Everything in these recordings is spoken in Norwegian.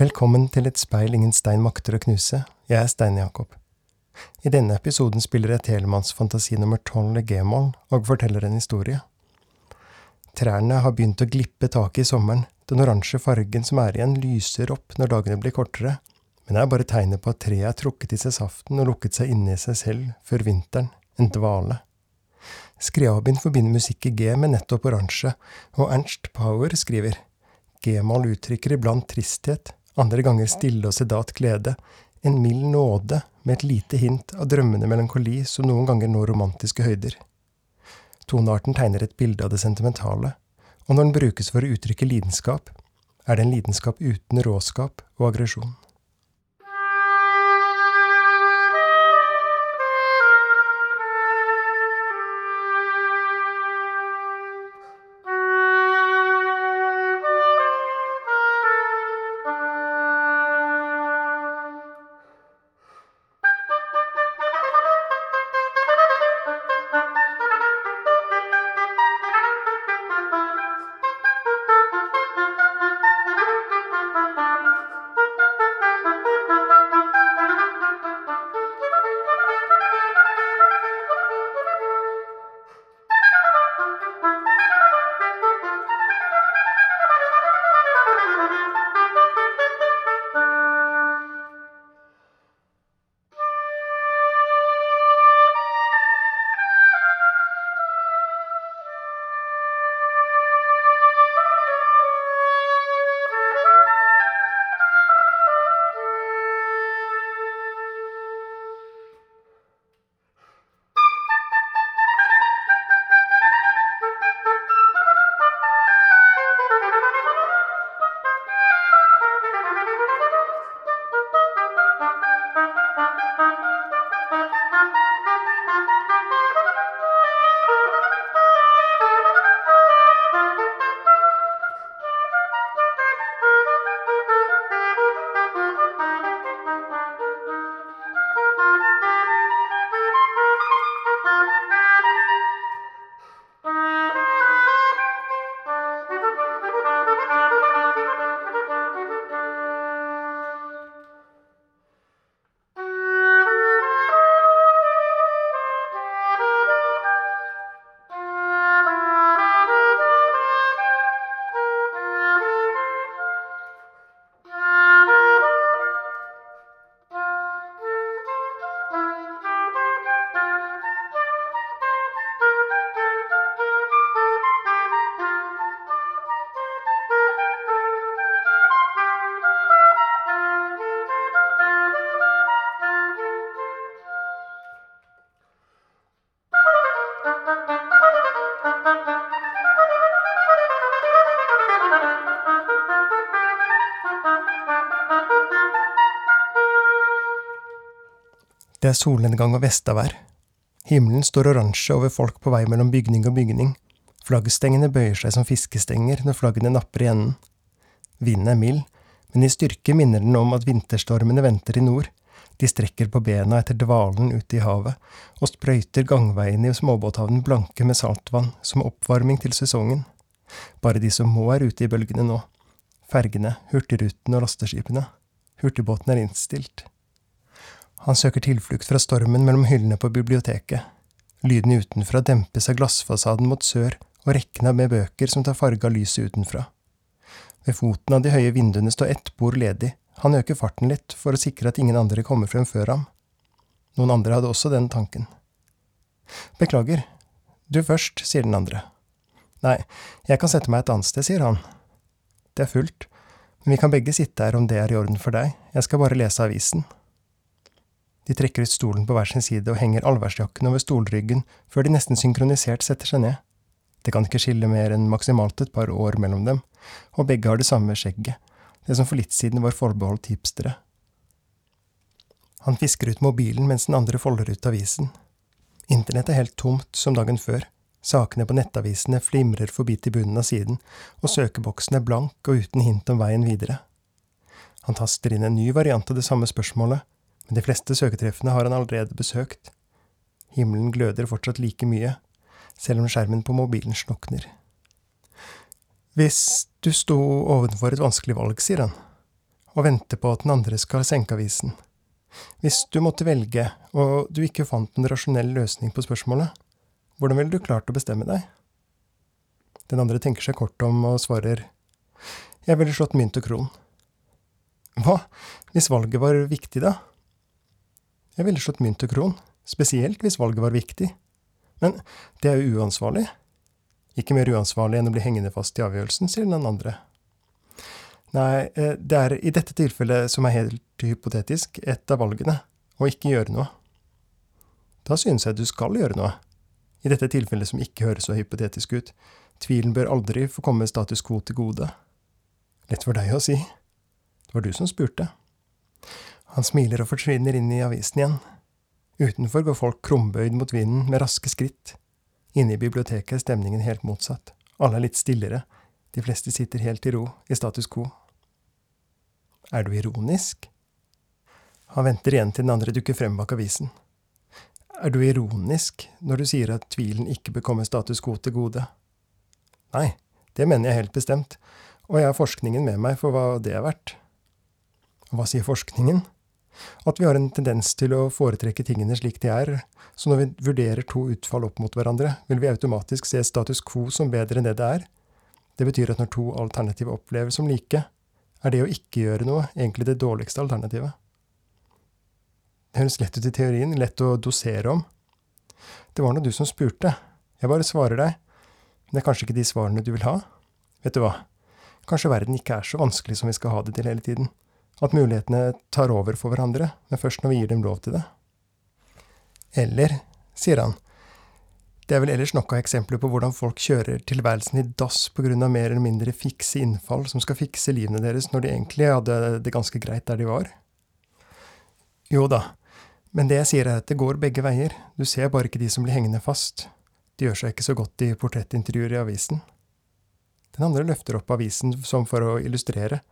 Velkommen til Et speil ingen stein makter å knuse. Jeg er Stein Jakob. I denne episoden spiller jeg Telemanns fantasi nummer tolv i g-moll og forteller en historie. Trærne har begynt å glippe taket i sommeren. Den oransje fargen som er igjen, lyser opp når dagene blir kortere, men det er bare tegnet på at treet er trukket i seg saften og lukket seg inne i seg selv før vinteren, en dvale. Skriabin forbinder musikk i G med nettopp oransje, og Ernst Power skriver G-moll uttrykker iblant tristhet, andre ganger stille og sedat glede, en mild nåde med et lite hint av drømmende melankoli som noen ganger når romantiske høyder. Tonearten tegner et bilde av det sentimentale, og når den brukes for å uttrykke lidenskap, er det en lidenskap uten råskap og aggresjon. Det er solnedgang og vestavær. Himmelen står oransje over folk på vei mellom bygning og bygning. Flaggstengene bøyer seg som fiskestenger når flaggene napper i enden. Vinden er mild, men i styrke minner den om at vinterstormene venter i nord. De strekker på bena etter dvalen ute i havet, og sprøyter gangveiene i småbåthavnen blanke med saltvann som oppvarming til sesongen. Bare de som må er ute i bølgene nå. Fergene, hurtigrutene og lasteskipene. Hurtigbåten er innstilt. Han søker tilflukt fra stormen mellom hyllene på biblioteket. Lyden utenfra dempes av glassfasaden mot sør og rekkene med bøker som tar farge av lyset utenfra. Ved foten av de høye vinduene står ett bord ledig. Han øker farten litt for å sikre at ingen andre kommer frem før ham. Noen andre hadde også den tanken. Beklager. Du først, sier den andre. Nei, jeg kan sette meg et annet sted, sier han. Det er fullt, men vi kan begge sitte her om det er i orden for deg, jeg skal bare lese avisen. De trekker ut stolen på hver sin side og henger allværsjakken over stolryggen før de nesten synkronisert setter seg ned. Det kan ikke skille mer enn maksimalt et par år mellom dem, og begge har det samme skjegget, det som for litt siden var forbeholdt hipstere. Han fisker ut mobilen mens den andre folder ut avisen. Internett er helt tomt som dagen før, sakene på nettavisene flimrer forbi til bunnen av siden, og søkeboksen er blank og uten hint om veien videre. Han taster inn en ny variant av det samme spørsmålet, men de fleste søketreffene har han allerede besøkt. Himmelen gløder fortsatt like mye, selv om skjermen på mobilen slukner. Hvis du sto ovenfor et vanskelig valg, sier han. og venter på at den andre skal senke avisen. Hvis du måtte velge, og du ikke fant en rasjonell løsning på spørsmålet, hvordan ville du klart å bestemme deg? Den andre tenker seg kort om og svarer, jeg ville slått mynt og kron. Hva, hvis valget var viktig, da? Jeg ville slått mynt og kron, spesielt hvis valget var viktig. Men det er jo uansvarlig. Ikke mer uansvarlig enn å bli hengende fast i avgjørelsen, sier den andre. Nei, eh, det er i dette tilfellet, som er helt hypotetisk, et av valgene, å ikke gjøre noe. Da synes jeg du skal gjøre noe. I dette tilfellet som ikke høres så hypotetisk ut. Tvilen bør aldri få komme status quo til gode. Lett for deg å si. Det var du som spurte. Han smiler og forsvinner inn i avisen igjen. Utenfor går folk krumbøyd mot vinden med raske skritt. Inne i biblioteket er stemningen helt motsatt. Alle er litt stillere. De fleste sitter helt i ro, i status quo. Er du ironisk? Han venter igjen til den andre dukker frem bak avisen. Er du ironisk når du sier at tvilen ikke bør komme status quo til gode? Nei, det mener jeg helt bestemt, og jeg har forskningen med meg for hva det er verdt. Hva sier forskningen? At vi har en tendens til å foretrekke tingene slik de er, så når vi vurderer to utfall opp mot hverandre, vil vi automatisk se status quo som bedre enn det det er. Det betyr at når to alternativer oppleves som like, er det å ikke gjøre noe egentlig det dårligste alternativet. Det høres lett ut i teorien, lett å dosere om. Det var nå du som spurte. Jeg bare svarer deg. Men det er kanskje ikke de svarene du vil ha? Vet du hva, kanskje verden ikke er så vanskelig som vi skal ha det til hele tiden at mulighetene tar over for hverandre, men først når vi gir dem lov til det. Eller, sier han, det er vel ellers nok av eksempler på hvordan folk kjører tilværelsen i dass på grunn av mer eller mindre fikse innfall som skal fikse livene deres når de egentlig hadde det ganske greit der de var. Jo da, men det jeg sier er at det går begge veier, du ser bare ikke de som blir hengende fast. De gjør seg ikke så godt i portrettintervjuer i avisen. Den andre løfter opp avisen som for å illustrere,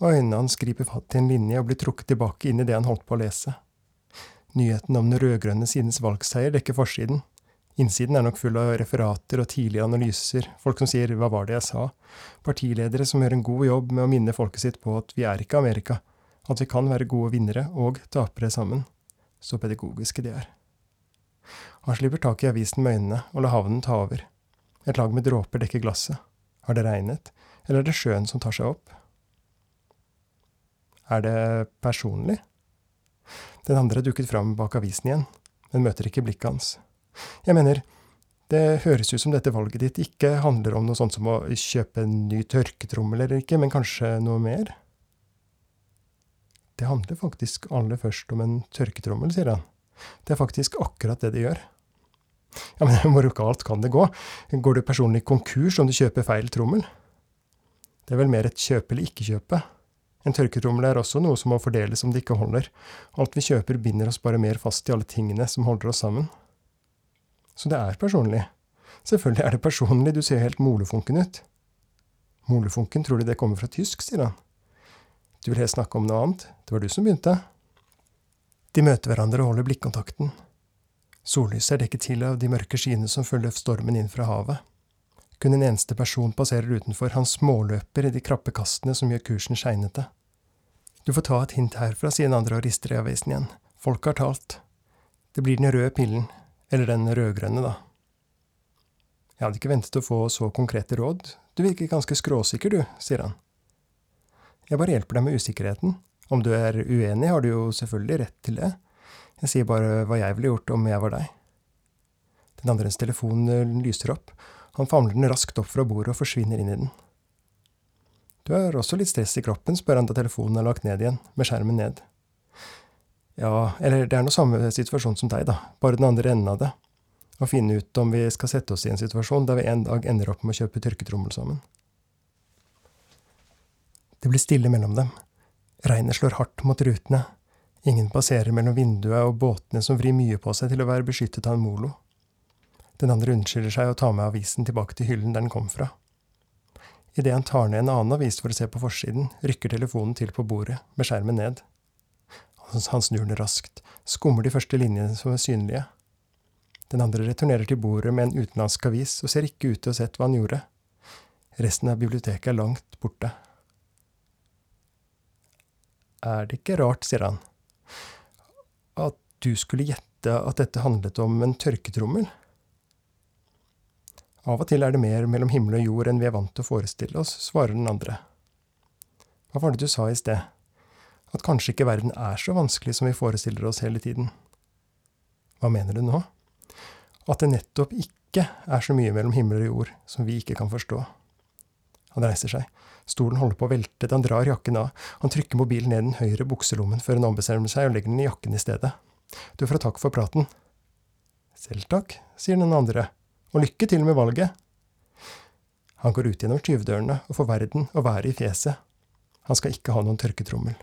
og øynene hans griper fatt i en linje og blir trukket tilbake inn i det han holdt på å lese. Nyheten om den rød-grønne sidens valgseier dekker forsiden. Innsiden er nok full av referater og tidlige analyser, folk som sier 'hva var det jeg sa', partiledere som gjør en god jobb med å minne folket sitt på at vi er ikke Amerika, at vi kan være gode vinnere og tapere sammen. Så pedagogiske de er. Han slipper tak i avisen med øynene og lar havnen ta over. Et lag med dråper dekker glasset. Har det regnet, eller er det sjøen som tar seg opp? Er det personlig? Den andre dukket fram bak avisen igjen, men møter ikke blikket hans. Jeg mener, det høres ut som dette valget ditt ikke handler om noe sånt som å kjøpe en ny tørketrommel eller ikke, men kanskje noe mer? Det handler faktisk aller først om en tørketrommel, sier han. Det er faktisk akkurat det det gjør. Ja, men hvor galt kan det gå? Går du personlig konkurs om du kjøper feil trommel? Det er vel mer et kjøpe eller ikke kjøpe. En tørketrommel er også noe som må fordeles om det ikke holder. Alt vi kjøper binder oss bare mer fast i alle tingene som holder oss sammen. Så det er personlig. Selvfølgelig er det personlig, du ser helt molefunken ut. Molefunken, tror du det kommer fra tysk, sier han. Du vil helst snakke om noe annet, det var du som begynte. De møter hverandre og holder blikkontakten. Sollyset er dekket til av de mørke skyene som følger stormen inn fra havet. Kun en eneste person passerer utenfor, han småløper i de krappe kastene som gjør kursen skeinete. Du får ta et hint herfra, sier den andre og rister i avisen igjen. Folk har talt. Det blir den røde pillen. Eller den rødgrønne, da. Jeg hadde ikke ventet å få så konkrete råd. Du virker ganske skråsikker, du, sier han. Jeg bare hjelper deg med usikkerheten. Om du er uenig, har du jo selvfølgelig rett til det. Jeg sier bare hva jeg ville gjort om jeg var deg. Den andres telefon lyser opp, han famler den raskt opp fra bordet og forsvinner inn i den. Du har også litt stress i kroppen, spør han da telefonen er lagt ned igjen, med skjermen ned. Ja, eller det er noe samme situasjon som deg, da, bare den andre enden av det. Å finne ut om vi skal sette oss i en situasjon der vi en dag ender opp med å kjøpe tørketrommel sammen. Det blir stille mellom dem. Regnet slår hardt mot rutene. Ingen passerer mellom vinduet og båtene som vrir mye på seg til å være beskyttet av en molo. Den andre unnskylder seg og tar med avisen tilbake til hyllen der den kom fra. Idet han tar ned en annen avis for å se på forsiden, rykker telefonen til på bordet, med skjermen ned. Han snur den raskt, skummer de første linjene som er synlige. Den andre returnerer til bordet med en utenlandsk avis og ser ikke ut til å ha sett hva han gjorde. Resten av biblioteket er langt borte. Er det ikke rart, sier han, at du skulle gjette at dette handlet om en tørketrommel? Av og til er det mer mellom himmel og jord enn vi er vant til å forestille oss, svarer den andre. Hva var det du sa i sted? At kanskje ikke verden er så vanskelig som vi forestiller oss hele tiden? Hva mener du nå? At det nettopp ikke er så mye mellom himmel og jord som vi ikke kan forstå. Han reiser seg. Stolen holder på å velte han drar jakken av. Han trykker mobilen ned den høyre bukselommen før han ombestemmer seg og legger den i jakken i stedet. Du får ha takk for praten. Selv takk, sier den andre og lykke til med valget. Han går ut gjennom skyvdørene og får verden å være i fjeset. Han skal ikke ha noen tørketrommel.